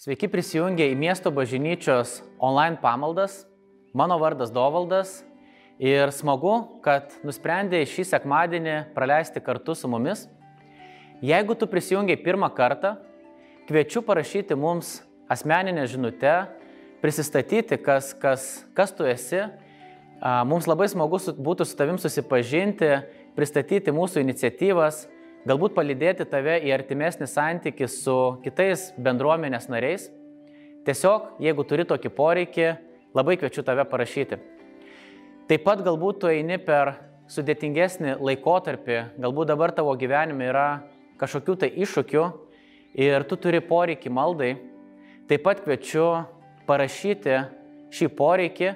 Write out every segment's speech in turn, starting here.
Sveiki prisijungę į miesto bažnyčios online pamaldas. Mano vardas Dovaldas ir smagu, kad nusprendėjai šį sekmadienį praleisti kartu su mumis. Jeigu tu prisijungiai pirmą kartą, kviečiu parašyti mums asmeninę žinutę, prisistatyti, kas, kas, kas tu esi. Mums labai smagu būtų su tavim susipažinti, pristatyti mūsų iniciatyvas, galbūt palydėti tave į artimesnį santykį su kitais bendruomenės nariais. Tiesiog, jeigu turi tokį poreikį, labai kviečiu tave parašyti. Taip pat galbūt tu eini per sudėtingesnį laikotarpį, galbūt dabar tavo gyvenime yra kažkokių tai iššūkių ir tu turi poreikį maldai. Taip pat kviečiu parašyti šį poreikį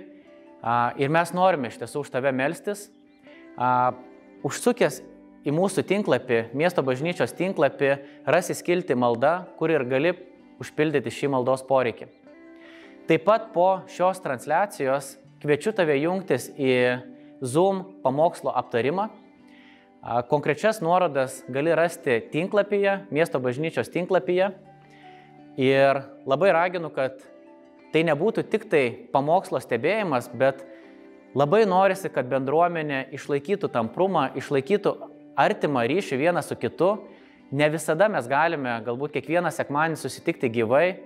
ir mes norime iš tiesų už tave melstis. Užsukęs į mūsų tinklapį, miesto bažnyčios tinklapį, rasi skilti malda, kur ir gali užpildyti šį maldos poreikį. Taip pat po šios transliacijos kviečiu tave jungtis į Zoom pamokslo aptarimą. Konkrečias nuorodas gali rasti tinklapyje, miesto bažnyčios tinklapyje. Ir labai raginu, kad tai nebūtų tik tai pamokslo stebėjimas, bet labai norisi, kad bendruomenė išlaikytų tamprumą, išlaikytų artimą ryšį vienas su kitu. Ne visada mes galime galbūt kiekvieną sekmanį susitikti gyvai,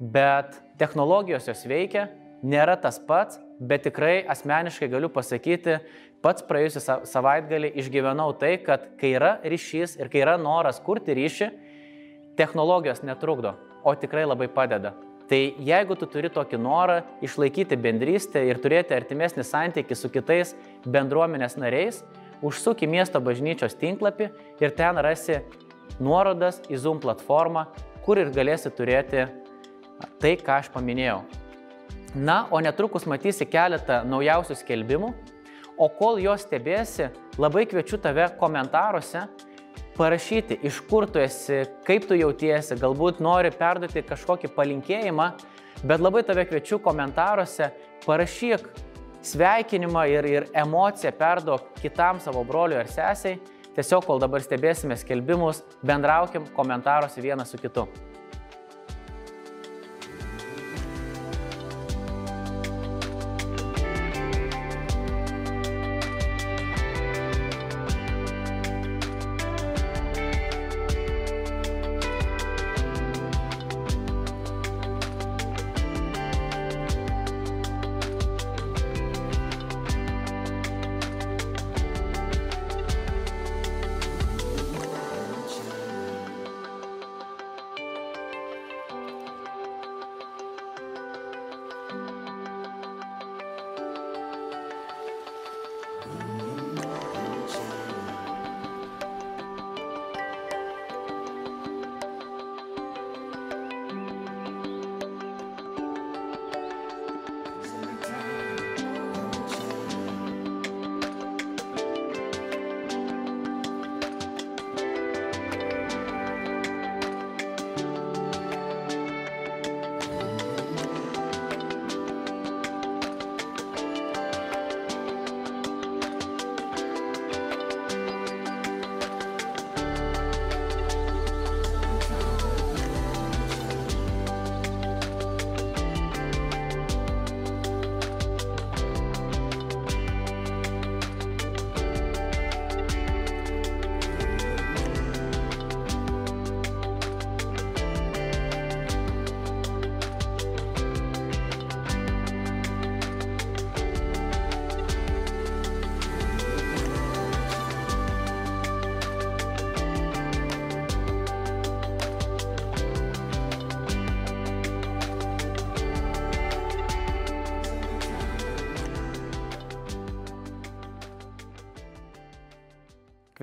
bet technologijos jos veikia, nėra tas pats, bet tikrai asmeniškai galiu pasakyti, pats praėjusią savaitgalį išgyvenau tai, kad kai yra ryšys ir kai yra noras kurti ryšį, technologijos netrukdo, o tikrai labai padeda. Tai jeigu tu turi tokį norą išlaikyti bendrystę ir turėti artimesnį santykį su kitais bendruomenės nariais, užsuk į miesto bažnyčios tinklapį ir ten rasi nuorodas į Zoom platformą, kur ir galėsi turėti tai, ką aš paminėjau. Na, o netrukus matysi keletą naujausių skelbimų, o kol juos stebėsi, labai kviečiu tave komentaruose parašyti, iš kur tu esi, kaip tu jautiesi, galbūt nori perduoti kažkokį palinkėjimą, bet labai tave kviečiu komentaruose parašyk sveikinimą ir, ir emociją perduok kitam savo broliui ar sesiai. Tiesiog, kol dabar stebėsime skelbimus, bendraukim komentaruose vienas su kitu.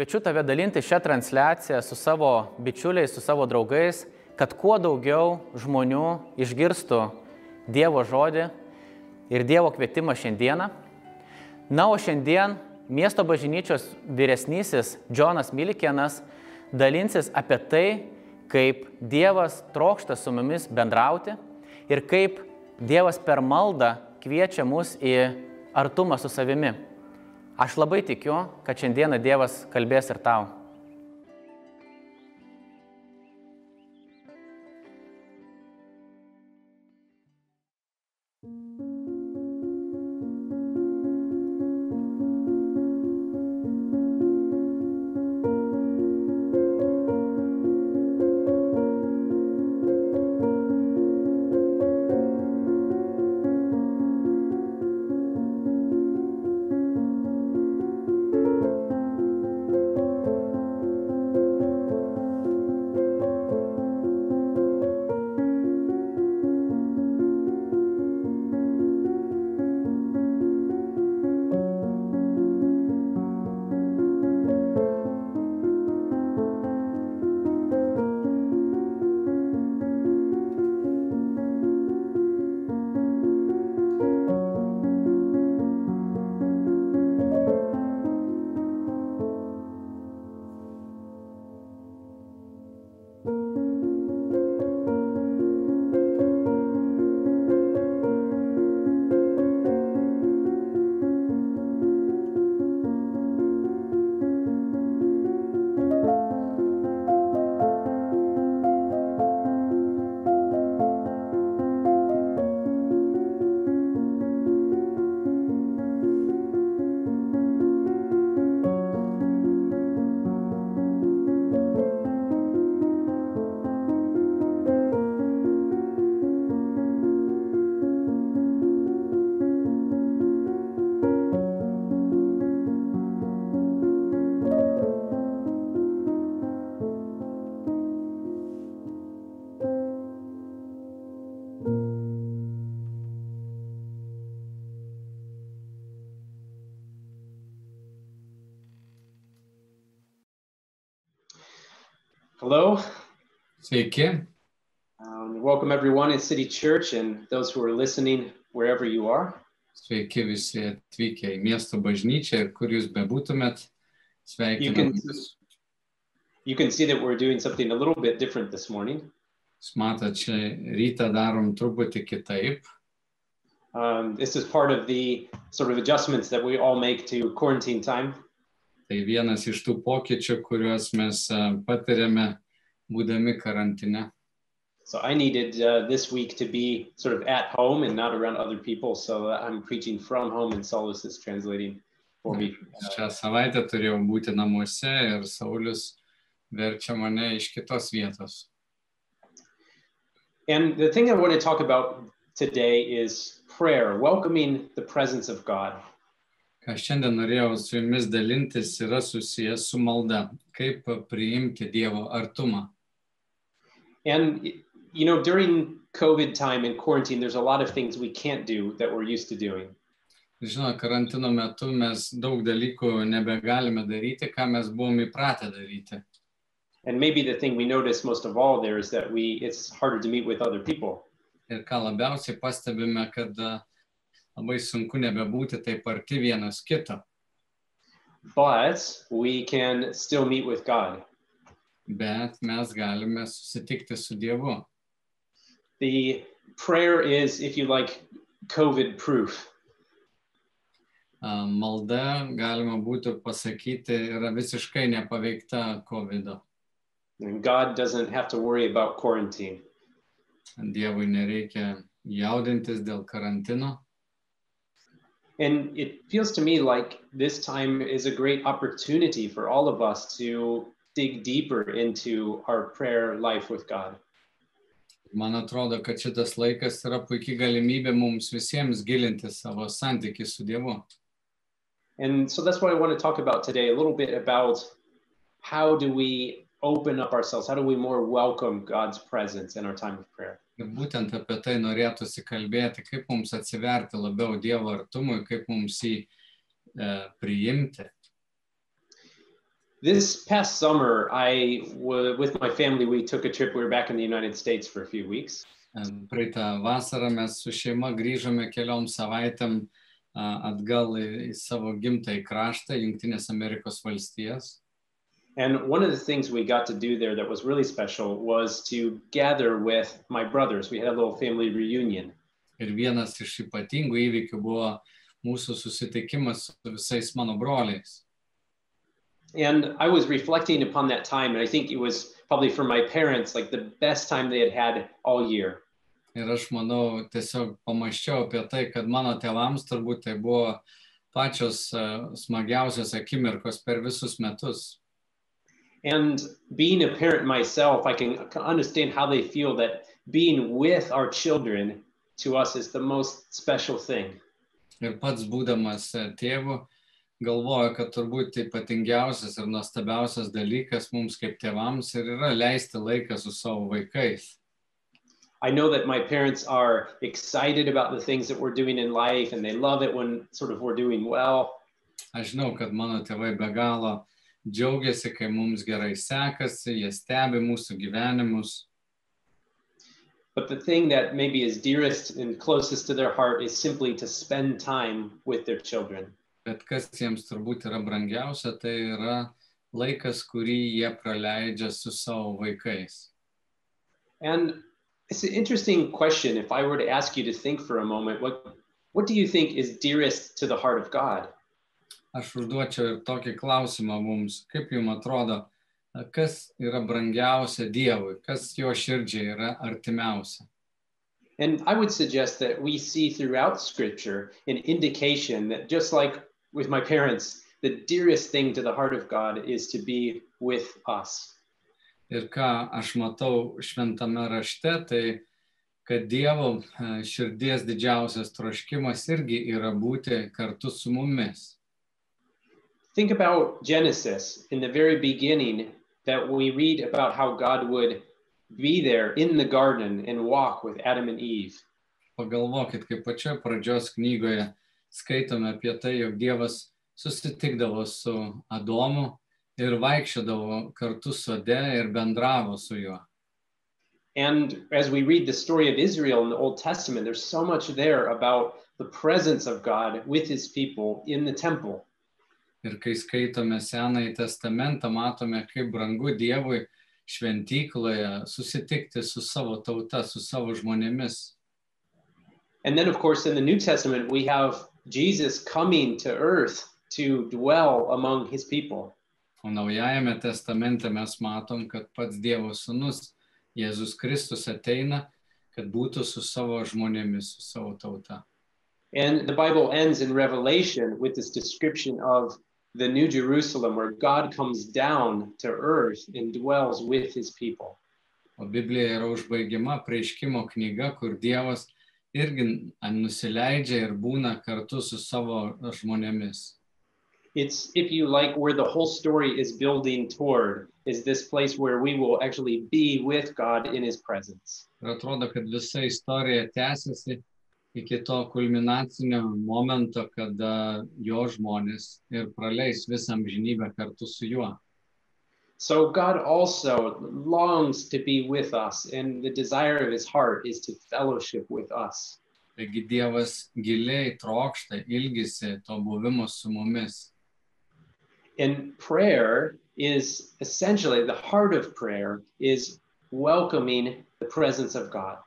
Kviečiu tave dalinti šią transliaciją su savo bičiuliais, su savo draugais, kad kuo daugiau žmonių išgirstų Dievo žodį ir Dievo kvietimą šiandieną. Na, o šiandien miesto bažnyčios vyresnysis Džonas Milikienas dalinsis apie tai, kaip Dievas trokšta su mumis bendrauti ir kaip Dievas per maldą kviečia mus į artumą su savimi. Aš labai tikiu, kad šiandieną Dievas kalbės ir tau. Sveiki, um, welcome everyone at City Church and those who are listening wherever you are. sveiki visi atvykę į miesto bažnyčią ir kur jūs bebūtumėt. You Sveikinu can- jūs. You can see that we're doing something a little bit different this morning. Jūs matot, čia rytą darom truputį kitaip. Um, this is part of the sort of adjustments that we all make to quarantine time. Tai vienas iš tų pokyčių, kuriuos mes a, patiriame būdami karantine. So I needed uh, this week to be sort of at home and not around other people. So I'm preaching from home and Solus is translating for me. Šią savaitę turėjau būti namuose ir Saulis verčia mane iš kitos vietos. And the thing I want to talk about today is prayer, welcoming the presence of God. Ką šiandien norėjau su jumis dalintis yra susijęs su malda, kaip priimti Dievo artumą. And you know, during COVID time and quarantine, there's a lot of things we can't do that we're used to doing. Žinoma, karantino metu mes daug dalykų nebegalime daryti, ką mes buvom įpratę daryti. And maybe the thing we notice most of all there is that we it's harder to meet with other people. Ir ką labiausiai pastebime, kad uh, labai sunku nebebūti taip arti vienas kito, But we can still meet with God. Bet mes galime susitikti su Dievu. The prayer is, if you like, COVID proof. A, Malda, galima būtų pasakyti, yra visiškai nepaveikta COVID. -o. And God doesn't have to worry about quarantine. Dievui nereikia jaudintis dėl karantino. And it feels to me like this time is a great opportunity for all of us to dig deeper into our prayer life with God. Man atrodo, kad šitas laikas yra puikia galimybė mums visiems gilinti savo santykį su Dievu. And so that's what I want to talk about today a little bit about how do we open up ourselves? How do we more welcome God's presence in our time of prayer? Ir būtent apie tai norėtųsi kalbėti, kaip mums atsiverti labiau Dievo artumui, kaip mums jį e, priimti. This past summer, I wa with my family, we took a trip. We were back in the United States for a few weeks. E, Praeitą vasarą mes su šeima grįžome keliom savaitėm a, atgal į, į savo gimtąjį kraštą, Junktinės Amerikos valstijas. And one of the things we got to do there that was really special was to gather with my brothers. We had a little family reunion. Ir vienas iš ypatingų įvykių buvo mūsų susitikimas su visais mano broliais. And I was reflecting upon that time, and I think it was probably for my parents like the best time they had had all year. Ir aš manau, tiesiog pamaščiau apie tai, kad mano tėvams turbūt tai buvo pačios e, smagiausios akimirkos per visus metus. And being a parent myself, I can understand how they feel that being with our children to us is the most special thing. Ir pats būdamas e, tėvu, galvoju, kad turbūt ypatingiausias ir nuostabiausias dalykas mums kaip tėvams ir yra leisti laiką su savo vaikais. I know that my parents are excited about the things that we're doing in life and they love it when sort of we're doing well. Aš žinau, kad mano tėvai be galo džiaugiasi, kai mums gerai sekasi, jie stebi mūsų gyvenimus. But the thing that maybe is dearest and closest to their heart is simply to spend time with their children. Bet kas jiems turbūt yra brangiausia, tai yra laikas, kurį jie praleidžia su savo vaikais. And it's an interesting question. If I were to ask you to think for a moment, what, what do you think is dearest to the heart of God? Aš užduočiau ir tokį klausimą mums, kaip jums atrodo, kas yra brangiausia Dievui, kas jo širdžiai yra artimiausia. And I would suggest that we see throughout Scripture an indication that just like with my parents, the dearest thing to the heart of God is to be with us. Ir ką aš matau šventame rašte, tai kad Dievo e, širdies didžiausias troškimas irgi yra būti kartu su mumis. Think about Genesis in the very beginning that we read about how God would be there in the garden and walk with Adam and Eve. Pagalvokit, kaip pačioje pradžios knygoje skaitome apie tai, jog Dievas susitikdavo su Adomu ir vaikščiodavo kartu sode ir bendravo su juo. And as we read the story of Israel in the Old Testament, there's so much there about the presence of God with his people in the temple. Ir kai skaitome Senąjį testamentą, matome, kaip brangu Dievui šventykloje susitikti su savo tauta, su savo žmonėmis. And then, of course, in the New Testament, we have Jesus coming to earth to dwell among his people. O Naujajame testamente mes matom, kad pats Dievo sūnus Jėzus Kristus ateina, kad būtų su savo žmonėmis, su savo tauta. And the Bible ends in Revelation with this description of the New Jerusalem, where God comes down to earth and dwells with his people. O Biblija yra užbaigiama prieškimo knyga, kur Dievas irgi nusileidžia ir būna kartu su savo žmonėmis. It's, if you like, where the whole story is building toward, is this place where we will actually be with God in his presence. Ir atrodo, kad visa istorija tęsiasi iki to kulminacinio momento, kada jo žmonės ir praleis visą amžinybę kartu su juo. So God also longs to be with us, and the desire of his heart is to fellowship with us. Taigi Dievas giliai trokšta, ilgisi to buvimo su mumis. And prayer is essentially the heart of prayer is welcoming the presence of God.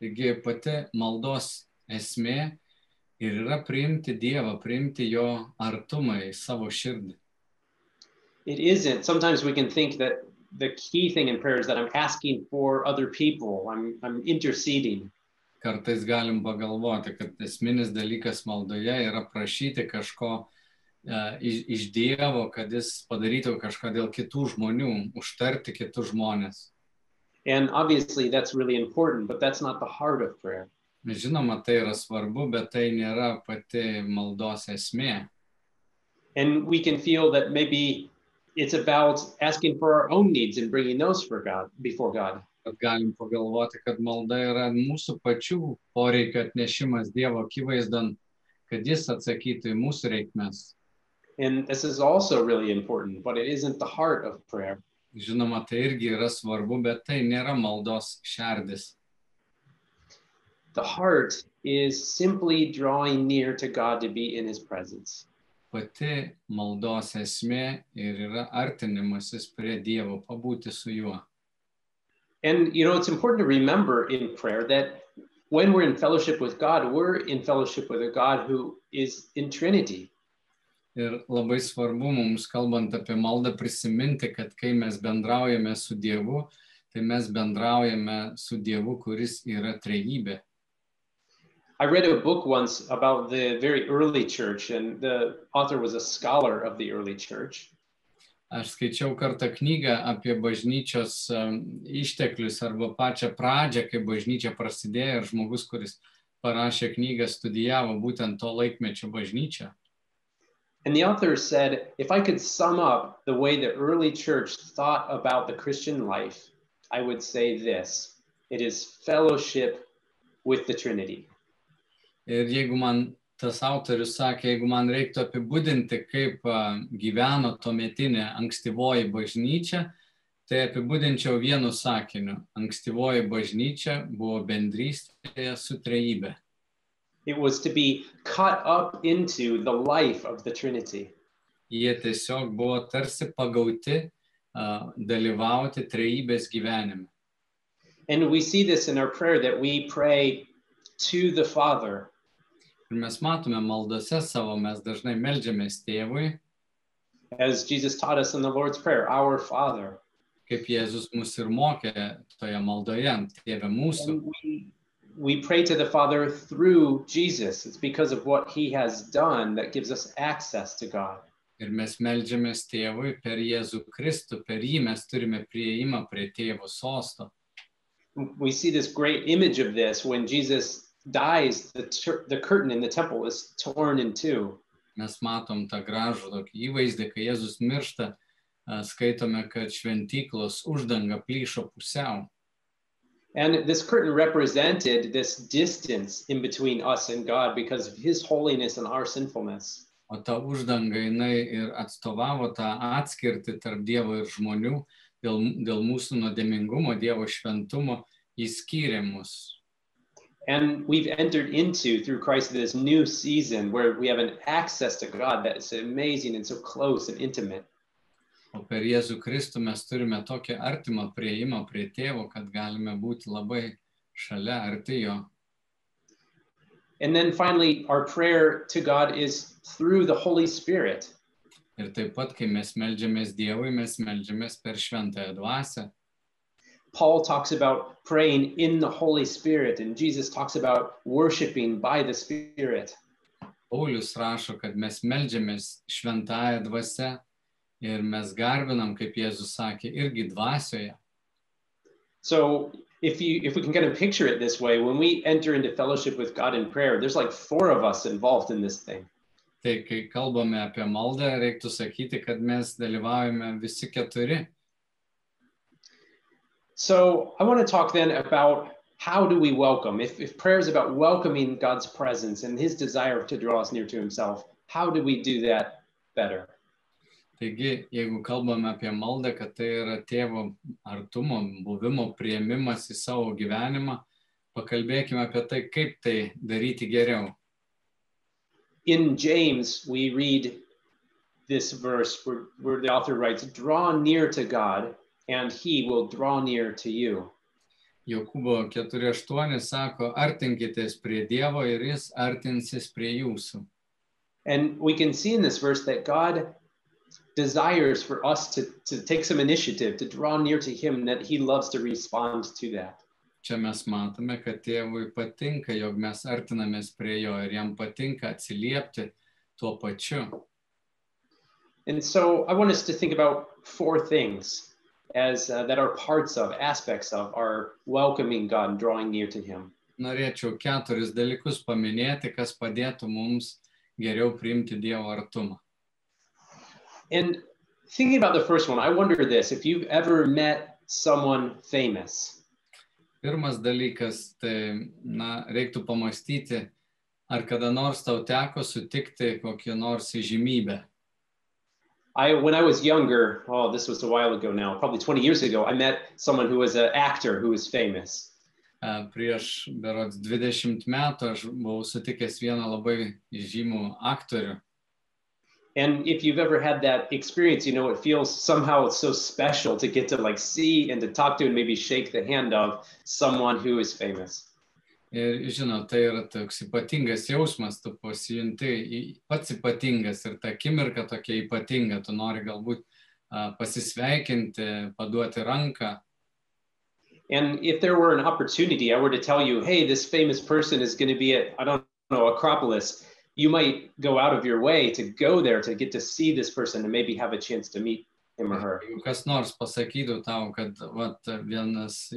Taigi pati maldos esmė ir yra priimti Dievą, priimti jo artumą į savo širdį. It isn't. Sometimes we can think that the key thing in prayer is that I'm asking for other people, I'm, I'm interceding. Kartais galim pagalvoti, kad esminis dalykas maldoje yra prašyti kažko uh, iš, iš Dievo, kad jis padarytų kažką dėl kitų žmonių, užtarti kitus žmonės. And obviously that's really important, but that's not the heart of prayer. Žinoma, tai yra svarbu, bet tai nėra pati maldos esmė. And we can feel that maybe it's about asking for our own needs and bringing those for God before God. Galim pagalvoti, kad malda yra mūsų pačių poreikio atnešimas Dievo akivaizdon, kad jis atsakytų į mūsų reikmes. And this is also really important, but it isn't the heart of prayer. Žinoma, tai irgi yra svarbu, bet tai nėra maldos šerdis. The heart is simply drawing near to God to be in his presence. Pati maldos esmė ir yra artinimasis prie Dievo, pabūti su juo. And you know, it's important to remember in prayer that when we're in fellowship with God, we're in fellowship with a God who is in Trinity. Ir labai svarbu mums, kalbant apie maldą, prisiminti, kad kai mes bendraujame su Dievu, tai mes bendraujame su Dievu, kuris yra trejybė. I read a book once about the very early church, and the author was a scholar of the early church. Aš skaičiau kartą knygą apie bažnyčios išteklius arba pačią pradžią, kai bažnyčia prasidėjo ir žmogus, kuris parašė knygą, studijavo būtent to laikmečio bažnyčią. And the author said, if I could sum up the way the early church thought about the Christian life, I would say this it is fellowship with the Trinity. Ir jeigu man tas autorius sakė, jeigu man reiktų apibūdinti, kaip gyveno tuometinė ankstyvoji bažnyčia, tai apibūdinčiau vienu sakiniu. Ankstyvoji bažnyčia buvo bendrystėje su trejybė. It was to be caught up into the life of the Trinity. Jie tiesiog buvo tarsi pagauti a, dalyvauti trejybės gyvenime. And we see this in our prayer that we pray to the Father. Ir mes matome maldose savo, mes dažnai melžiamės tėvui, As Jesus taught us in the Lord's Prayer, our Father. kaip Jėzus mus ir mokė toje maldoje, tėve mūsų. And we, we pray to the Father through Jesus. It's because of what he has done that gives us access to God. Ir mes melžiamės tėvui per Jėzų Kristų, per jį mes turime prieimą prie tėvo sosto. We see this great image of this when Jesus dies, the, tur- the curtain in the temple is torn in two. Mes matom tą gražų tokį įvaizdį, kai Jėzus miršta, skaitome, kad šventyklos uždanga plyšo pusiau. And this curtain represented this distance in between us and God because of his holiness and our sinfulness. O ta uždanga jinai ir atstovavo tą atskirtį tarp Dievo ir žmonių dėl, dėl mūsų nuodėmingumo, Dievo šventumo, jis skyrė mus. And we've entered into, through Christ, this new season where we have an access to God that is amazing and so close and intimate. O per Jėzų Kristų mes turime tokį artimą prieimą prie tėvo, kad galime būti labai šalia arti jo. And then finally, our prayer to God is through the Holy Spirit. Ir taip pat, kai mes melžiamės Dievui, mes melžiamės per šventąją dvasę. Paul talks about praying in the Holy Spirit, and Jesus talks about worshiping by the Spirit. Paulius rašo, kad mes melžiamės šventąją dvasę ir mes garbinam, kaip Jėzus sakė, irgi dvasioje. So if you if we can kind of picture it this way, when we enter into fellowship with God in prayer, there's like four of us involved in this thing. Tai kai kalbame apie maldą, reiktų sakyti, kad mes dalyvaujame visi keturi. So I want to talk then about how do we welcome? If, if prayer is about welcoming God's presence and his desire to draw us near to himself, how do we do that better? Taigi, jeigu kalbame apie maldą, kad tai yra tėvo artumo, buvimo prieimimas į savo gyvenimą, pakalbėkime apie tai, kaip tai daryti geriau. In James, we read this verse where, where the author writes, Draw near to God, and he will draw near to you. Jokūbo 4.8 sako, artinkitės prie Dievo ir jis artinsis prie jūsų. And we can see in this verse that God desires for us to, to take some initiative, to draw near to him, and that he loves to respond to that. Čia mes matome, kad tėvui patinka, jog mes artinamės prie jo ir jam patinka atsiliepti tuo pačiu. And so I want us to think about four things as uh, that are parts of, aspects of our welcoming God and drawing near to him. Norėčiau keturis dalykus paminėti, kas padėtų mums geriau priimti Dievo artumą. And thinking about the first one, I wonder this if you've ever met someone famous. Pirmas dalykas, tai, na, reiktų pamastyti, ar kada nors tau teko sutikti kokią nors įžymybę. I, when I was younger, oh, this was a while ago now, probably 20 years ago, I met someone who was an actor who was famous. Prieš berods 20 metų aš buvau sutikęs vieną labai žymų aktorių. And if you've ever had that experience, you know, it feels somehow it's so special to get to like see and to talk to and maybe shake the hand of someone who is famous. Ir žinot, tai yra toks ypatingas jausmas, tu pasijunti pats ypatingas ir ta akimirka tokia ypatinga, tu nori galbūt a, pasisveikinti, paduoti ranką. And if there were an opportunity, I were to tell you, hey, this famous person is going to be at, I don't know, Acropolis, you might go out of your way to go there to get to see this person and maybe have a chance to meet him or her. Jeigu kas nors pasakytų tau, kad vat, vienas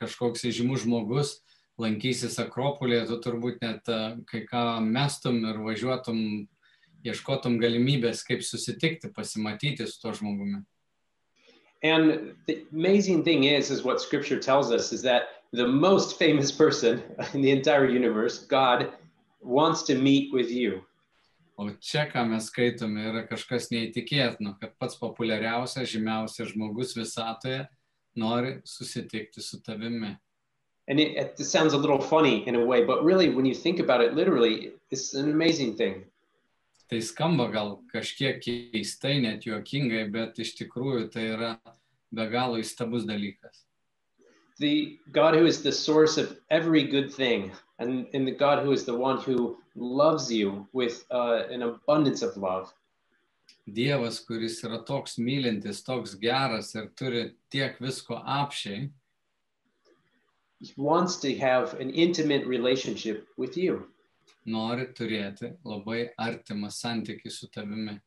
kažkoks įžymus žmogus lankysis Akropolėje, tu turbūt net a, kai ką mestum ir važiuotum, ieškotum galimybės, kaip susitikti, pasimatyti su tuo žmogumi. And the amazing thing is, is what scripture tells us is that the most famous person in the entire universe, God, wants to meet with you. O čia, ką mes skaitome, yra kažkas neįtikėtino, kad pats populiariausias, žymiausias žmogus visatoje nori susitikti su tavimi. And it, it sounds a little funny in a way, but really, when you think about it literally, it's an amazing thing. Tai skamba gal kažkiek keistai, net juokingai, bet iš tikrųjų tai yra be galo įstabus dalykas. The God who is the source of every good thing, and, and the God who is the one who loves you with uh, an abundance of love. Dievas, kuris yra toks mylintis, toks geras ir turi tiek visko apšiai, He wants to have an intimate relationship with you. nori turėti labai artimą santykį su tavimi.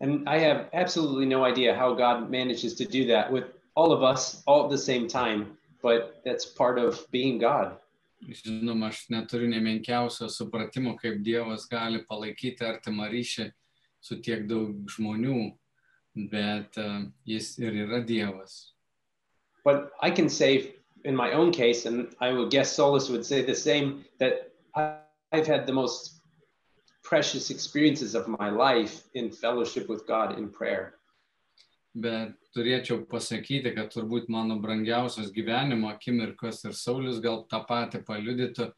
And I have absolutely no idea how God manages to do that with all of us all at the same time, but that's part of being God. Žinoma, aš neturiu nemenkiausio supratimo, kaip Dievas gali palaikyti artimą ryšį su tiek daug žmonių, bet uh, jis ir yra Dievas. But I can say in my own case, and I would guess Solus would say the same, that I've had the most precious experiences of my life in fellowship with God in prayer. Bet turėčiau pasakyti, kad turbūt mano brangiausios gyvenimo akimirkos ir Saulis gal tą patį paliudytų,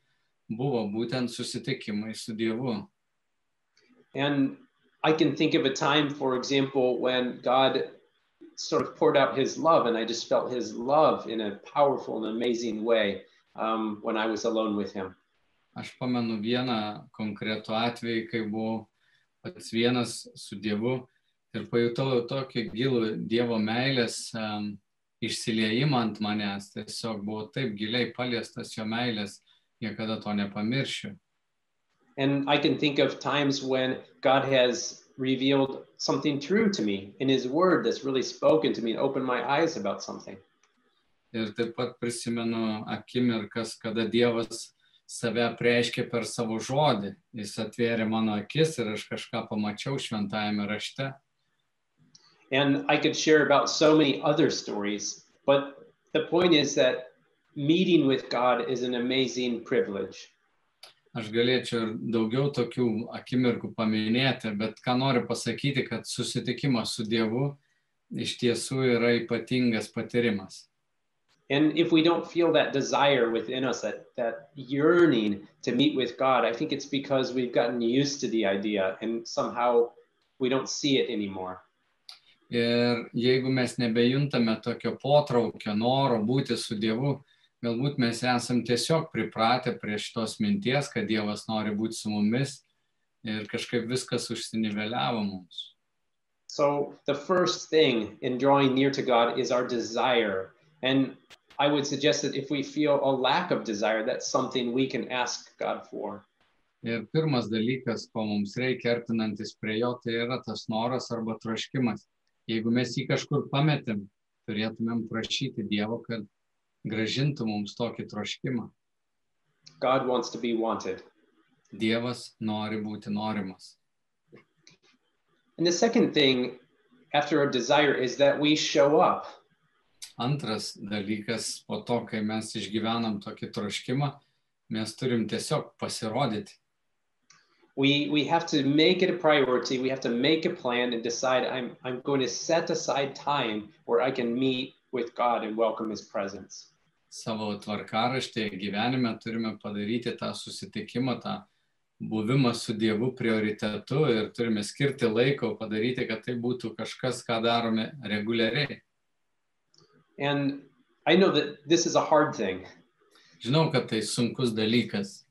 buvo būtent susitikimai su Dievu. And I can think of a time, for example, when God sort of poured out his love, and I just felt his love in a powerful and amazing way um, when I was alone with him. Aš pamenu vieną konkretų atvejį, kai buvau pats vienas su Dievu ir pajutau tokį gilų Dievo meilės um, išsiliejimą ant manęs. Tiesiog buvau taip giliai paliestas jo meilės, niekada to nepamiršiu. And I can think of times when God has revealed something true to me in his word that's really spoken to me and opened my eyes about something. Ir taip pat prisimenu akimirkas, kada Dievas save preiškė per savo žodį. Jis atvėrė mano akis ir aš kažką pamačiau šventajame rašte. And I could share about so many other stories, but the point is that meeting with God is an amazing privilege. Aš galėčiau ir daugiau tokių akimirkų paminėti, bet ką noriu pasakyti, kad susitikimas su Dievu iš tiesų yra ypatingas patyrimas. And if we don't feel that desire within us, that, that yearning to meet with God, I think it's because we've gotten used to the idea and somehow we don't see it anymore. Ir jeigu mes nebejuntame tokio potraukio, noro būti su Dievu, galbūt mes esam tiesiog pripratę prie šitos minties, kad Dievas nori būti su mumis ir kažkaip viskas užsiniveliavo mums. So the first thing in drawing near to God is our desire. And I would suggest that if we feel a lack of desire, that's something we can ask God for. Ir pirmas dalykas, ko mums reikia artinantis prie jo, tai yra tas noras arba troškimas. Jeigu mes jį kažkur pametėm, turėtumėm prašyti Dievo, kad gražintų mums tokį troškimą. God wants to be wanted. Dievas nori būti norimas. And the second thing after our desire is that we show up. Antras dalykas, po to, kai mes išgyvenam tokį troškimą, mes turim tiesiog pasirodyti. We, we have to make it a priority. We have to make a plan and decide I'm, I'm going to set aside time where I can meet with God and welcome his presence. Savo tvarkaraštėje gyvenime turime padaryti tą susitikimą, tą buvimą su Dievu prioritetu ir turime skirti laiko padaryti, kad tai būtų kažkas, ką darome reguliariai. And I know that this is a hard thing. Žinau, kad tai sunkus dalykas.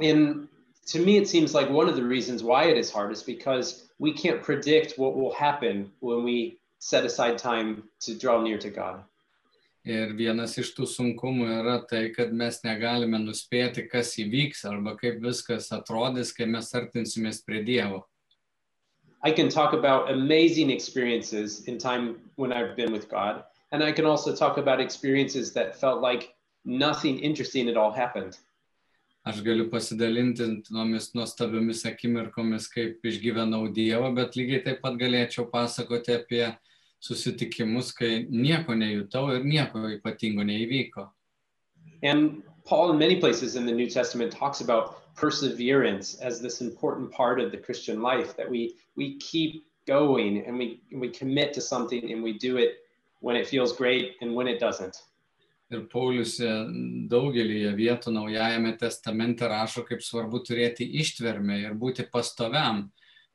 And to me, it seems like one of the reasons why it is hard is because we can't predict what will happen when we set aside time to draw near to God. Ir vienas iš tų sunkumų yra tai, kad mes negalime nuspėti, kas įvyks arba kaip viskas atrodys, kai mes artinsimės prie Dievo. I can talk about amazing experiences in time when I've been with God. And I can also talk about experiences that felt like nothing interesting at all happened. Aš galiu pasidalinti tomis nuostabiomis akimirkomis, kaip išgyvenau Dievą, bet lygiai taip pat galėčiau pasakoti apie susitikimus, kai nieko nejutau ir nieko ypatingo neįvyko. And Paul, in many places in the New Testament, talks about perseverance as this important part of the Christian life that we, we keep going and we, we commit to something and we do it when it feels great and when it doesn't. Ir Paulius e, daugelį vietų Naujajame testamente rašo, kaip svarbu turėti ištvermę ir būti pastoviam.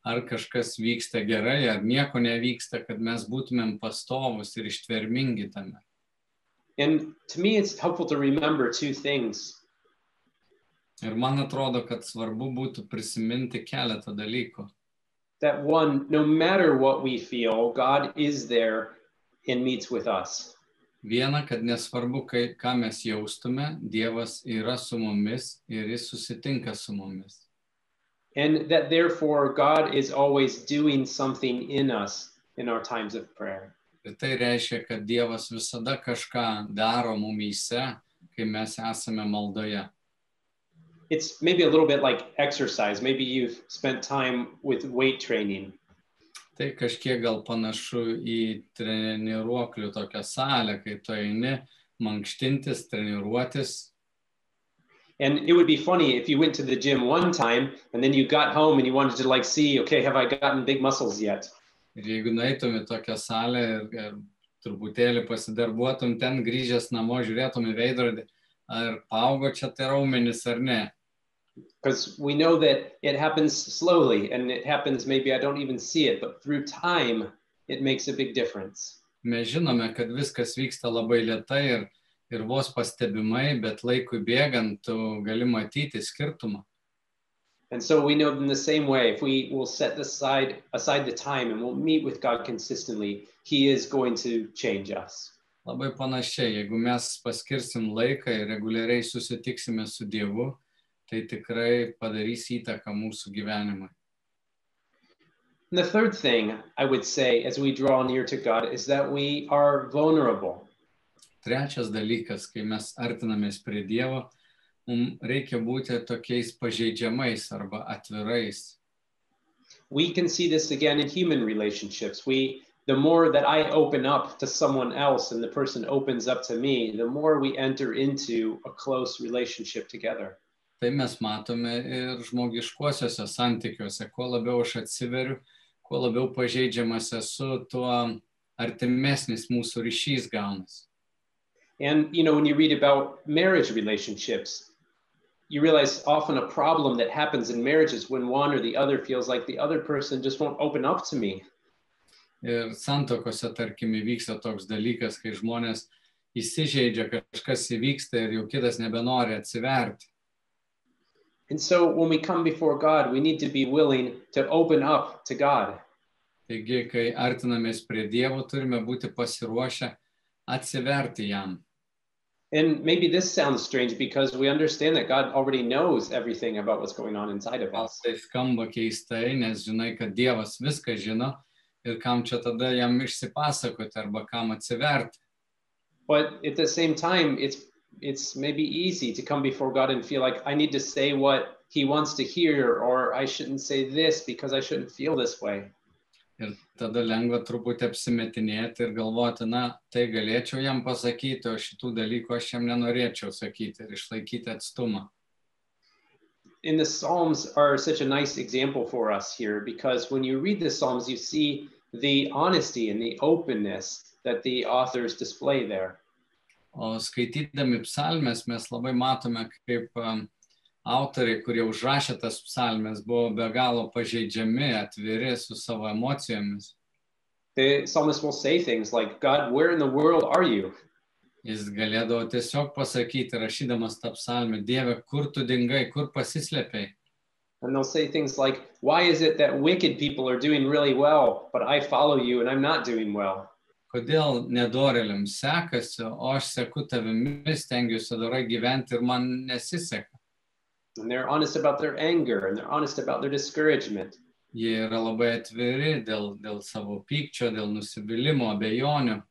Ar kažkas vyksta gerai, ar nieko nevyksta, kad mes būtumėm pastovus ir ištvermingi tame. And to me, it's helpful to remember two things. Ir man atrodo, kad svarbu būtų prisiminti keletą dalykų. That one, no matter what we feel, God is there and meets with us. Viena, kad nesvarbu, kai, ką mes jaustume, Dievas yra su mumis ir jis susitinka su mumis. And that therefore God is always doing something in us in our times of prayer. Ir tai reiškia, kad Dievas visada kažką daro mumyse, kai mes esame maldoje. It's maybe a little bit like exercise. Maybe you've spent time with weight training. Tai kažkiek gal panašu į treniruoklių tokią salę, kai tu eini mankštintis, treniruotis. And it would be funny if you went to the gym one time and then you got home and you wanted to like see, okay, have I gotten big muscles yet? Ir jeigu nueitum į tokią salę ir, ir truputėlį pasidarbuotum ten, grįžęs namo, žiūrėtum į veidrodį, ar paaugo čia tai raumenis ar ne. Because we know that it happens slowly and it happens maybe I don't even see it, but through time, it makes a big difference. Mes žinome, kad viskas vyksta labai lietai ir, ir vos pastebimai, bet laikui bėgant tu gali matyti skirtumą. And so we know in the same way, if we will set aside, aside the time and we'll meet with God consistently, He is going to change us. Labai panašiai, jeigu mes paskirsim laiką ir reguliariai susitiksime su Dievu, tai tikrai padarys įtaką mūsų gyvenimui. And the third thing I would say as we draw near to God is that we are vulnerable. Trečias dalykas, kai mes artinamės prie Dievo, mums reikia būti tokiais pažeidžiamais arba atvirais. We can see this again in human relationships. We the more that I open up to someone else and the person opens up to me, the more we enter into a close relationship together. Tai mes matome ir žmogiškuosiuose santykiuose. Kuo labiau aš atsiveriu, kuo labiau pažeidžiamas esu, tuo artimesnis mūsų ryšys gaunasi. And you know, when you read about marriage relationships, you realize often a problem that happens in marriages when one or the other feels like the other person just won't open up to me. Ir santokose, tarkim, įvyksta toks dalykas, kai žmonės įsižeidžia, kažkas įvyksta ir jau kitas nebenori atsiverti. And so when we come before God, we need to be willing to open up to God. Taigi, kai artinamės prie Dievo, turime būti pasiruošę atsiverti jam. And maybe this sounds strange because we understand that God already knows everything about what's going on inside of us. tai skamba keistai, nes žinai, kad Dievas viską žino ir kam čia tada jam išsipasakoti arba kam atsiverti. But at the same time, it's it's maybe easy to come before God and feel like I need to say what he wants to hear or I shouldn't say this because I shouldn't feel this way. Ir tada lengva truputį apsimetinėti ir galvoti, na, tai galėčiau jam pasakyti, o šitų dalykų aš jam nenorėčiau sakyti ir išlaikyti atstumą. And the Psalms are such a nice example for us here because when you read the Psalms, you see the honesty and the openness that the authors display there. O skaitydami psalmes mes labai matome, kaip um, autoriai, kurie užrašė tas psalmes, buvo be galo pažeidžiami, atviri su savo emocijomis. The psalmist will say things like, God, where in the world are you? Jis galėdavo tiesiog pasakyti, rašydamas tą psalmę, Dieve, kur tu dingai, kur pasislėpiai. And they'll say things like, Why is it that wicked people are doing really well, but I follow you and I'm not doing well? Kodėl nedoreliams sekasi, o aš seku tavimi, stengiuosi dorai gyventi ir man nesiseka. And they're honest about their anger and they're honest about their discouragement. Jie yra labai atviri dėl, dėl savo pykčio, dėl nusivylimų, abejonių.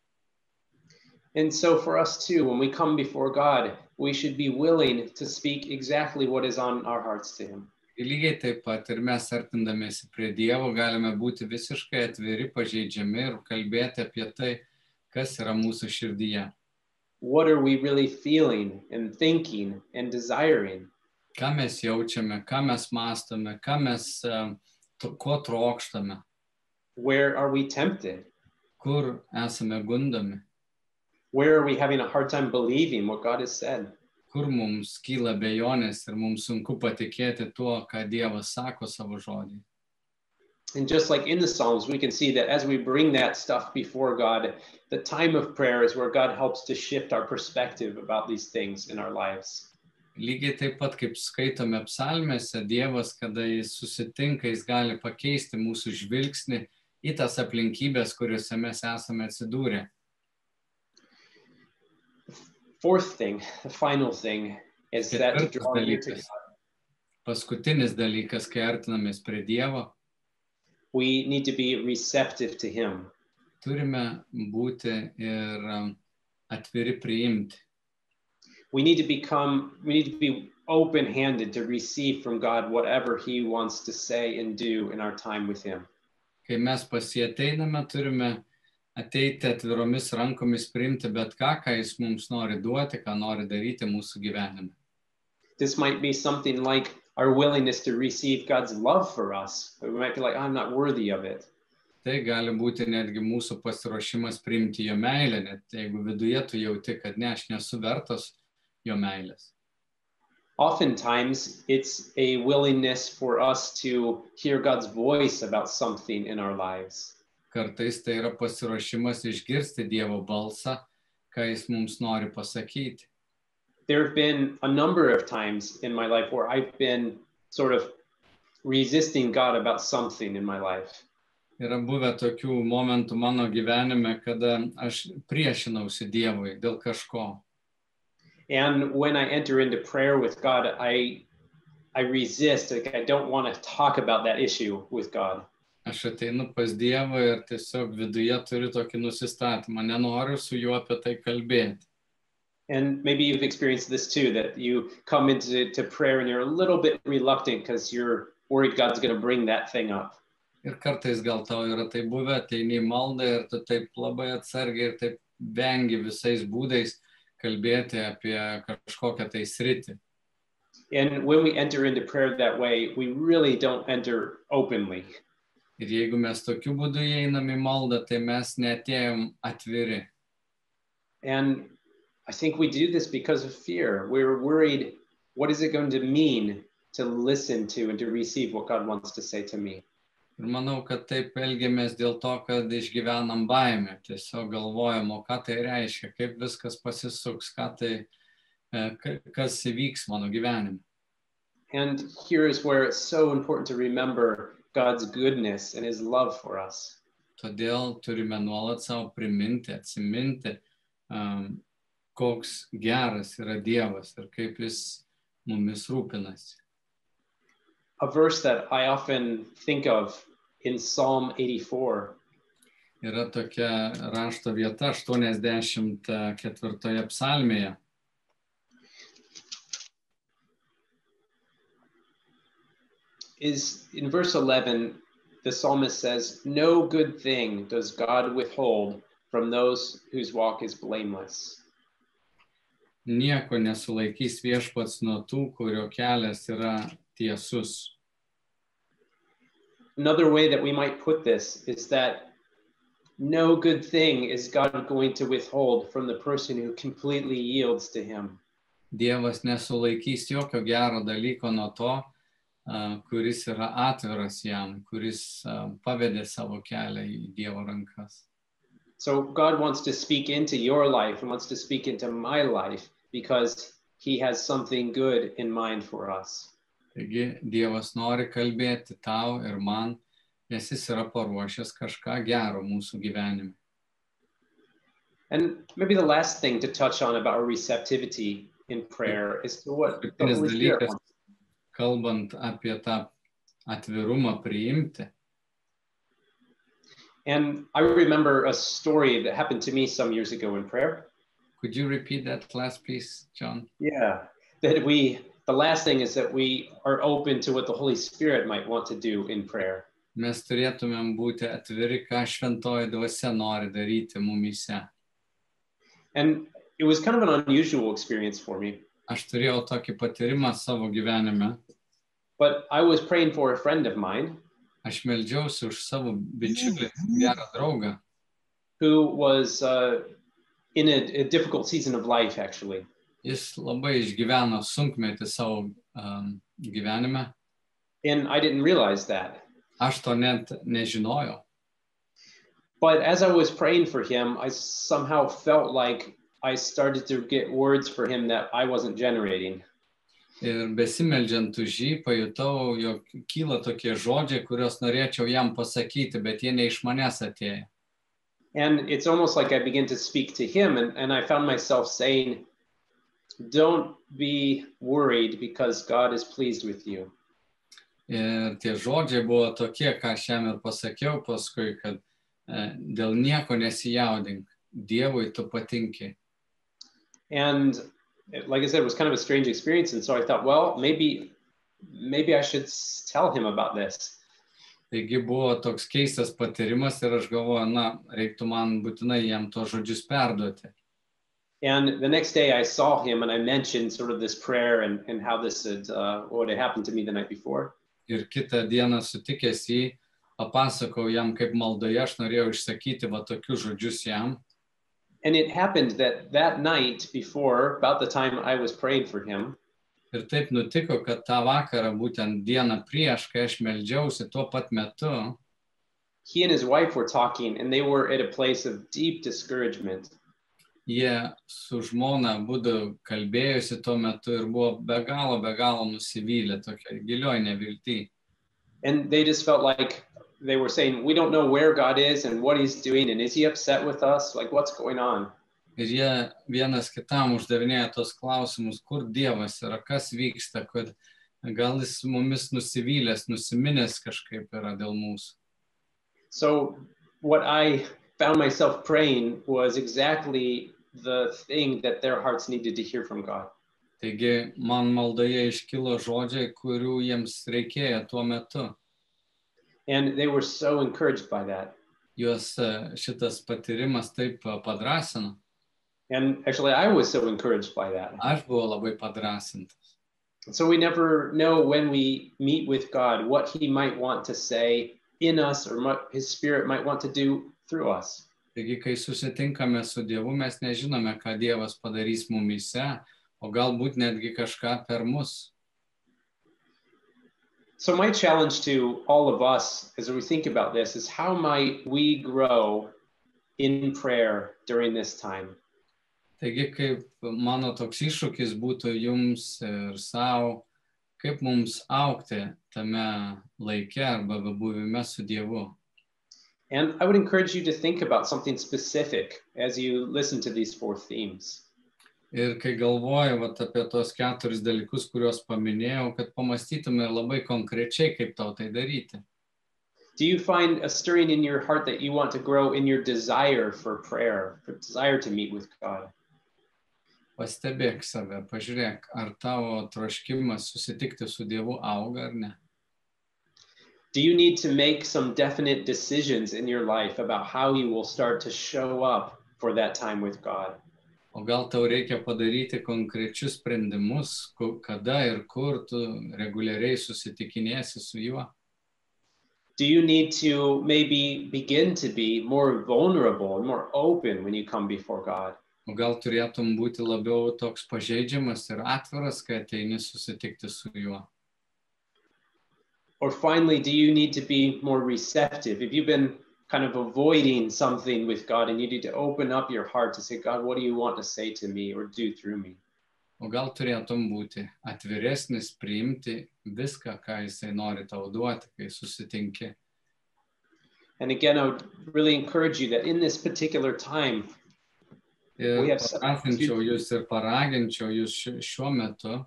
And so, for us too, when we come before God, we should be willing to speak exactly what is on our hearts to Him. Ir lygiai taip pat ir mes artindamėsi prie Dievo galime būti visiškai atviri, pažeidžiami ir kalbėti apie tai, kas yra mūsų širdyje. What are we really feeling and thinking and desiring? Ką mes jaučiame, ką mes mastome, ką mes, ko trokštame, Where are we tempted? kur esame gundomi, Where are we having a hard time believing what God has said? kur mums kyla bejonės ir mums sunku patikėti tuo, ką Dievas sako savo žodį. And just like in the Psalms, we can see that as we bring that stuff before God, the time of prayer is where God helps to shift our perspective about these things in our lives. Lygiai taip pat, kaip skaitome psalmėse, Dievas, kada jis susitinka, jis gali pakeisti mūsų žvilgsnį į tas aplinkybės, kuriuose mes esame atsidūrę. Fourth thing, the final thing, is that to draw near to dalykas. God, Paskutinis dalykas, kai artinamės prie Dievo, we need to be receptive to Him. turime būti ir um, atviri priimti. We need to become, we need to be open handed to receive from God whatever He wants to say and do in our time with Him. Kai mes pasieteiname, turime ateiti atviromis rankomis priimti bet ką, ką jis mums nori duoti, ką nori daryti mūsų gyvenime. This might be something like our willingness to receive God's love for us. We might be like, I'm not worthy of it. Tai gali būti netgi mūsų pasiruošimas priimti jo meilę, net jeigu viduje tu jauti, kad ne, aš nesu vertas jo meilės. Oftentimes, it's a willingness for us to hear God's voice about something in our lives. Kartais tai yra pasiruošimas išgirsti Dievo balsą, ką jis mums nori pasakyti. There have been a number of times in my life where I've been sort of resisting God about something in my life. Yra buvę tokių momentų mano gyvenime, kada aš priešinausi Dievui dėl kažko. And when I enter into prayer with God, I I resist. Like I don't want to talk about that issue with God. Aš ateinu pas Dievą ir tiesiog viduje turiu tokį nusistatymą, nenoriu su juo apie tai kalbėti. And maybe you've experienced this too that you come into to prayer and you're a little bit reluctant because you're worried God's going to bring that thing up. Ir kartais gal tau yra tai buvę, ateini į maldą ir tu taip labai atsargiai ir taip vengi visais būdais kalbėti apie kažkokią tai sritį. And when we enter into prayer that way, we really don't enter openly. Ir jeigu mes tokiu būdu įeinam į maldą, tai mes netėjom atviri. And I think we do this because of fear. We're worried what is it going to mean to listen to and to receive what God wants to say to me? Ir manau, kad taip elgiamės dėl to, kad išgyvenam baimę. Tiesiog galvojam, o ką tai reiškia, kaip viskas pasisuks, ką tai, e, ka- kas įvyks mano gyvenime. And here is where it's so important to remember God's goodness and his love for us. Todėl turime nuolat savo priminti, atsiminti, um, koks geras yra Dievas ir kaip jis mumis rūpinasi. A verse that I often think of in Psalm 84 Yra tokia rašto vieta 84 psalmėje. is in verse 11, the psalmist says, No good thing does God withhold from those whose walk is blameless. Nieko nesulaikys viešpats nuo tų, kurio kelias yra tiesus. Another way that we might put this is that no good thing is God going to withhold from the person who completely yields to Him. Dievas nesulaikys jokio gero dalyko nuo to, a, kuris yra atviras jam, kuris a, pavedė savo kelią į Dievo rankas. So God wants to speak into your life and wants to speak into my life because He has something good in mind for us. Taigi Dievas nori kalbėti tau ir man, nes jis yra paruošęs kažką gero mūsų gyvenime. And maybe the last thing to touch on about receptivity in prayer is to what the Holy Spirit wants. kalbant apie tą atvirumą priimti, And I remember a story that happened to me some years ago in prayer. could you repeat that last piece, John? Yeah. That we, the last thing is that we are open to what the Holy Spirit might want to do in prayer. Mes turėtumėm būti atviri, ką šventoji dvasia nori daryti. And it was kind of an unusual experience for me. Aš turėjau tokį patyrimą savo gyvenime. But I was praying for a friend of mine Aš meldžiausi už savo bičiulį, gerą draugą, who was uh, in a, a difficult season of life, actually. Jis labai išgyveno sunkmetį savo um, gyvenime. And I didn't realize that. Aš to net nežinojau. But as I was praying for him, I somehow felt like I started to get words for him that I wasn't generating. Ir besimeldžiant už jį, pajutau, jog kyla tokie žodžiai, kuriuos norėčiau jam pasakyti, bet jie ne iš manęs atėjo. And it's almost like I began to speak to him, and, and I found myself saying, Don't be worried because God is pleased with you. Ir tie žodžiai buvo tokie, ką aš jam ir pasakiau paskui, kad e, dėl nieko nesijaudink, Dievui tu patinki. And like I said, it was kind of a strange experience. And so I thought, well, maybe, maybe I should tell him about this. Taigi buvo toks keistas patyrimas ir aš galvoju, na, reiktų man būtinai jam tos žodžius perduoti. And the next day I saw him and I mentioned sort of this prayer and, and how this had, uh, what had happened to me the night before. Ir kitą dieną sutikęs jį, papasakau jam, kaip maldoje aš norėjau išsakyti va tokius žodžius jam. And it happened that that night before, about the time I was praying for him, Ir taip nutiko, kad tą vakarą, būtent dieną prieš, kai aš tuo pat metu, he and his wife were talking and they were at a place of deep discouragement. Jie su žmona būdų kalbėjusi tuo metu ir buvo be galo, be galo nusivylę, tokia gilioj nevilti. And they just felt like they were saying, We don't know where God is and what he's doing. And is he upset with us? Like, what's going on? Ir jie vienas kitam uždavinėja tos klausimus, kur Dievas yra, kas vyksta, kad gal jis mumis nusivylęs, nusiminęs kažkaip yra dėl mūsų. So, what I found myself praying was exactly the thing that their hearts needed to hear from God. Taigi man maldoje iškilo žodžiai, kurių jiems reikėjo tuo metu. And they were so encouraged by that. Juos šitas patyrimas taip padrasino. And actually, I was so encouraged by that. Aš buvau labai padrasintas. So, we never know when we meet with God what he might want to say in us or what his spirit might want to do through us. Taigi, kai susitinkame su Dievu, mes nežinome, ką Dievas padarys mumise, o galbūt netgi kažką per mus. So, my challenge to all of us as we think about this is how might we grow in prayer during this time? Taigi, kaip mano toks iššūkis būtų jums ir savo, kaip mums aukti tame laike arba buvime su Dievu. And I would encourage you to think about something specific as you listen to these four themes. Ir kai galvoju vat, apie tos keturis dalykus, kuriuos paminėjau, kad pamastytume labai konkrečiai, kaip tau tai daryti. Do you find a stirring in your heart that you want to grow in your desire for prayer, for desire to meet with God? Pastebėk save, pažiūrėk, ar tavo troškimas susitikti su Dievu auga ar ne. Do you need to make some definite decisions in your life about how you will start to show up for that time with God? O gal tau reikia padaryti konkrečius sprendimus, kada ir kur tu reguliariai susitikinėsi su juo. Do you need to maybe begin to be more vulnerable and more open when you come before God? O gal turėtum būti labiau toks pažeidžiamas ir atviras, kai ateini susitikti su juo. Or finally, do you need to be more receptive? If you've been kind of avoiding something with God and you need to open up your heart to say, God, what do you want to say to me or do through me? O gal turėtum būti atviresnis, priimti viską, ką jisai nori tau duoti, kai susitinki. And again, I would really encourage you that in this particular time, Ir We have jūs ir paraginčiau jūs šiuo metu.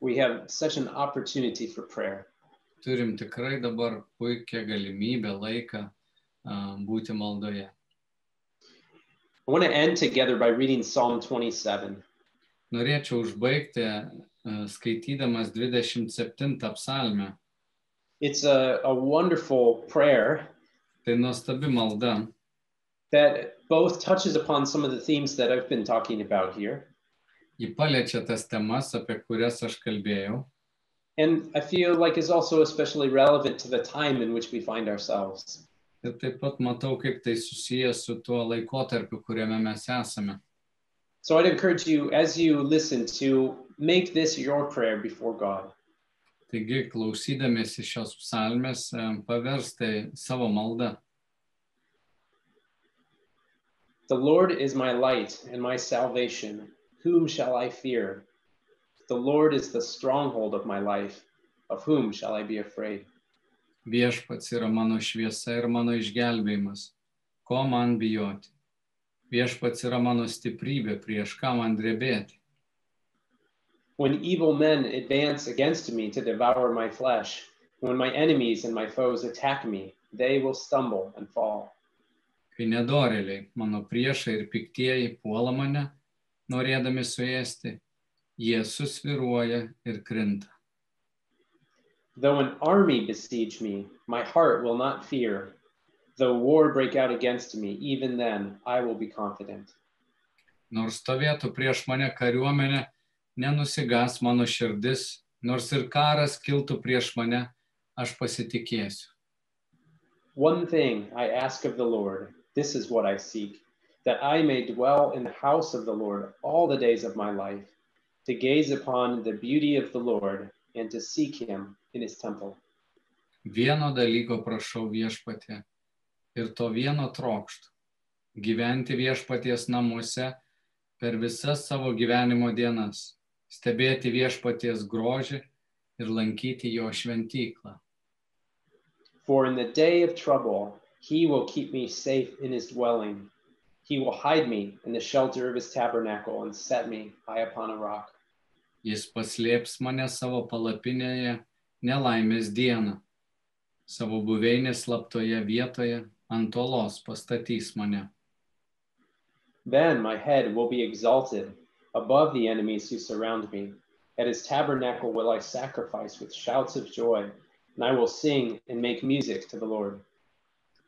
we have such an opportunity for prayer. Turim tikrai dabar puikią galimybę, laiką būti maldoje. I want to end together by reading Psalm 27. Norėčiau užbaigti skaitydamas 27 psalmę. It's a, a wonderful prayer Tai nuostabi malda, that both touches upon some of the themes that I've been talking about here. ji paliečia tas temas, apie kurias aš kalbėjau. And I feel like is also especially relevant to the time in which we find ourselves. Ir taip pat matau, kaip tai susijęs su tuo laikotarpiu, kuriame mes esame. So I'd encourage you as you listen to make this your prayer before God. Taigi, klausydamėsi šios psalmės, savo maldą. The Lord is my light and my salvation. Whom shall I fear? The Lord is the stronghold of my life. Of whom shall I be afraid? Viešpats yra mano šviesa ir mano išgelbėjimas. Ko man bijoti? Viešpats yra mano stiprybė, prieš ką man drebėti. When evil men advance against me to devour my flesh, when my enemies and my foes attack me, they will stumble and fall. Kai nedoreliai, mano priešai ir piktieji puola mane, norėdami suėsti, jie susviruoja ir krinta. Though an army besiege me, my heart will not fear. Though war break out against me, even then I will be confident. Nors stovėtų prieš mane kariuomenė, nenusigas mano širdis, nors ir karas kiltų prieš mane, aš pasitikėsiu. One thing I ask of the Lord, this is what I seek, that I may dwell in the house of the Lord all the days of my life, to gaze upon the beauty of the Lord and to seek him in his temple. Vieno dalyko prašau viešpatė ir to vieno trokštų - gyventi viešpaties namuose per visas savo gyvenimo dienas, stebėti viešpaties grožį ir lankyti jo šventyklą. For in the day of trouble, he will keep me safe in his dwelling. He will hide me in the shelter of his tabernacle and set me high upon a rock. Jis paslėps mane savo palapinėje nelaimės dieną. Savo buveinės slaptoje vietoje ant olos pastatys mane. Then my head will be exalted above the enemies who surround me. At his tabernacle will I sacrifice with shouts of joy, and I will sing and make music to the Lord.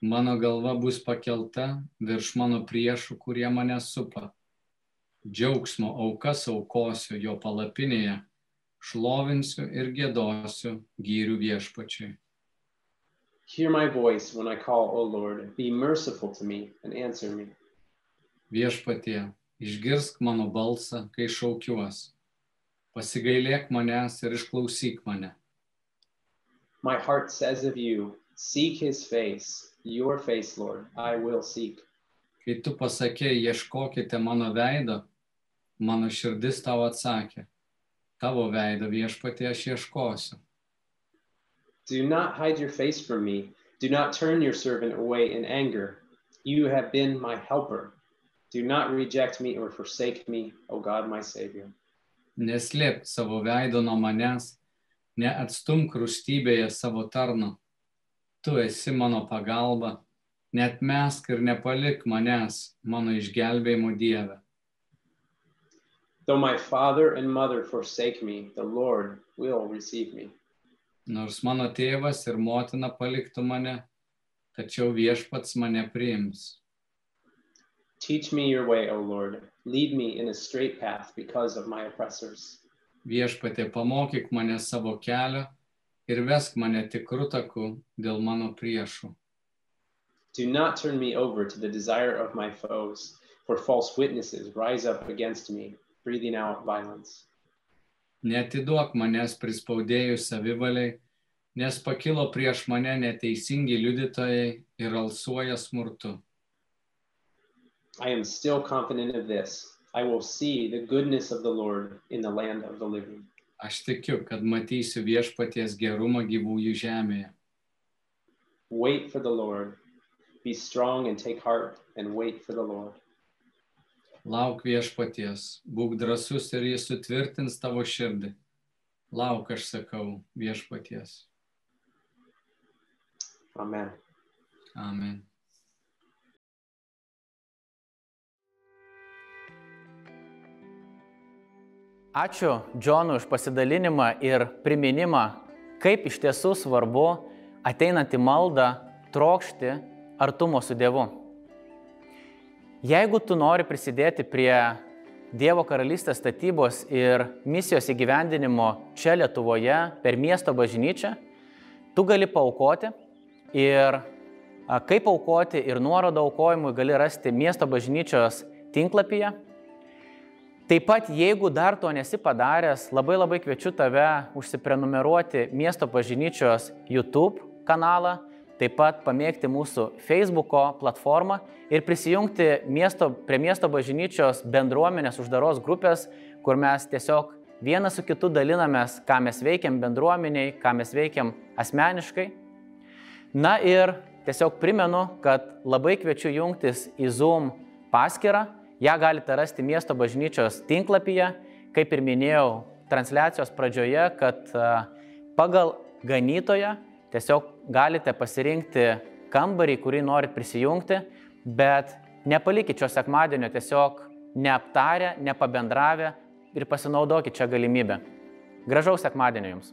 Mano galva bus pakelta virš mano priešų, kurie mane supa. Džiaugsmo aukas aukosiu jo palapinėje, šlovinsiu ir gėdosiu gyrių viešpačiui. Hear my voice when I call, O Lord. Be merciful to me and answer me. Viešpatie, išgirsk mano balsą, kai šaukiuos. Pasigailėk manęs ir išklausyk mane. My heart says of you, Seek his face, your face, Lord, I will seek. Kai tu pasakėjai, ieškokite mano veido, mano širdis tau atsakė, tavo veido viešpatie aš ieškosiu. Do not hide your face from me. Do not turn your servant away in anger. You have been my helper. Do not reject me or forsake me, O God, my Savior. Neslėpk savo veido nuo manęs, neatstumk rūstybėje savo tarno. Tu esi mano pagalba, net mesk ir nepalik manęs, mano išgelbėjimo Dieve. Though my father and mother forsake me, the Lord will receive me. Nors mano tėvas ir motina paliktų mane, tačiau viešpats mane priims. Teach me your way, O Lord. Lead me in a straight path because of my oppressors. Viešpatė pamokyk mane savo kelio ir vesk mane tikrų takų dėl mano priešų. Do not turn me over to the desire of my foes, for false witnesses rise up against me, breathing out violence. Netiduok manęs prispaudėjų savivaliai, nes pakilo prieš mane neteisingi liudytojai ir alsuoja smurtu. I am still confident of this. I will see the goodness of the Lord in the land of the living. Aš tikiu, kad matysiu viešpaties gerumą gyvųjų žemėje. Wait for the Lord. Be strong and take heart and wait for the Lord. Lauk viešpaties, būk drasus ir jis sutvirtins tavo širdį. Lauk, aš sakau, viešpaties. Amen. Amen. Ačiū Džonui už pasidalinimą ir priminimą, kaip iš tiesų svarbu ateinant į maldą trokšti artumo su Dievu. Jeigu tu nori prisidėti prie Dievo karalystės statybos ir misijos įgyvendinimo čia Lietuvoje per miesto bažnyčią, tu gali paukoti ir kaip aukoti ir nuorodą aukojimui gali rasti miesto bažnyčios tinklapyje. Taip pat, jeigu dar to nesi padaręs, labai labai kviečiu tave užsiprenumeruoti miesto bažnyčios YouTube kanalą, taip pat pamėgti mūsų Facebook'o platformą ir prisijungti miesto, prie miesto bažnyčios bendruomenės uždaros grupės, kur mes tiesiog vienas su kitu dalinamės, ką mes veikiam bendruomeniai, ką mes veikiam asmeniškai. Na ir tiesiog primenu, kad labai kviečiu jungtis į Zoom paskyrą. Ja galite rasti miesto bažnyčios tinklapyje, kaip ir minėjau transliacijos pradžioje, kad pagal ganytoją tiesiog galite pasirinkti kambarį, kurį norit prisijungti, bet nepalikit šio sekmadienio tiesiog neaptarę, nepabendravę ir pasinaudokit čia galimybę. Gražaus sekmadienio jums.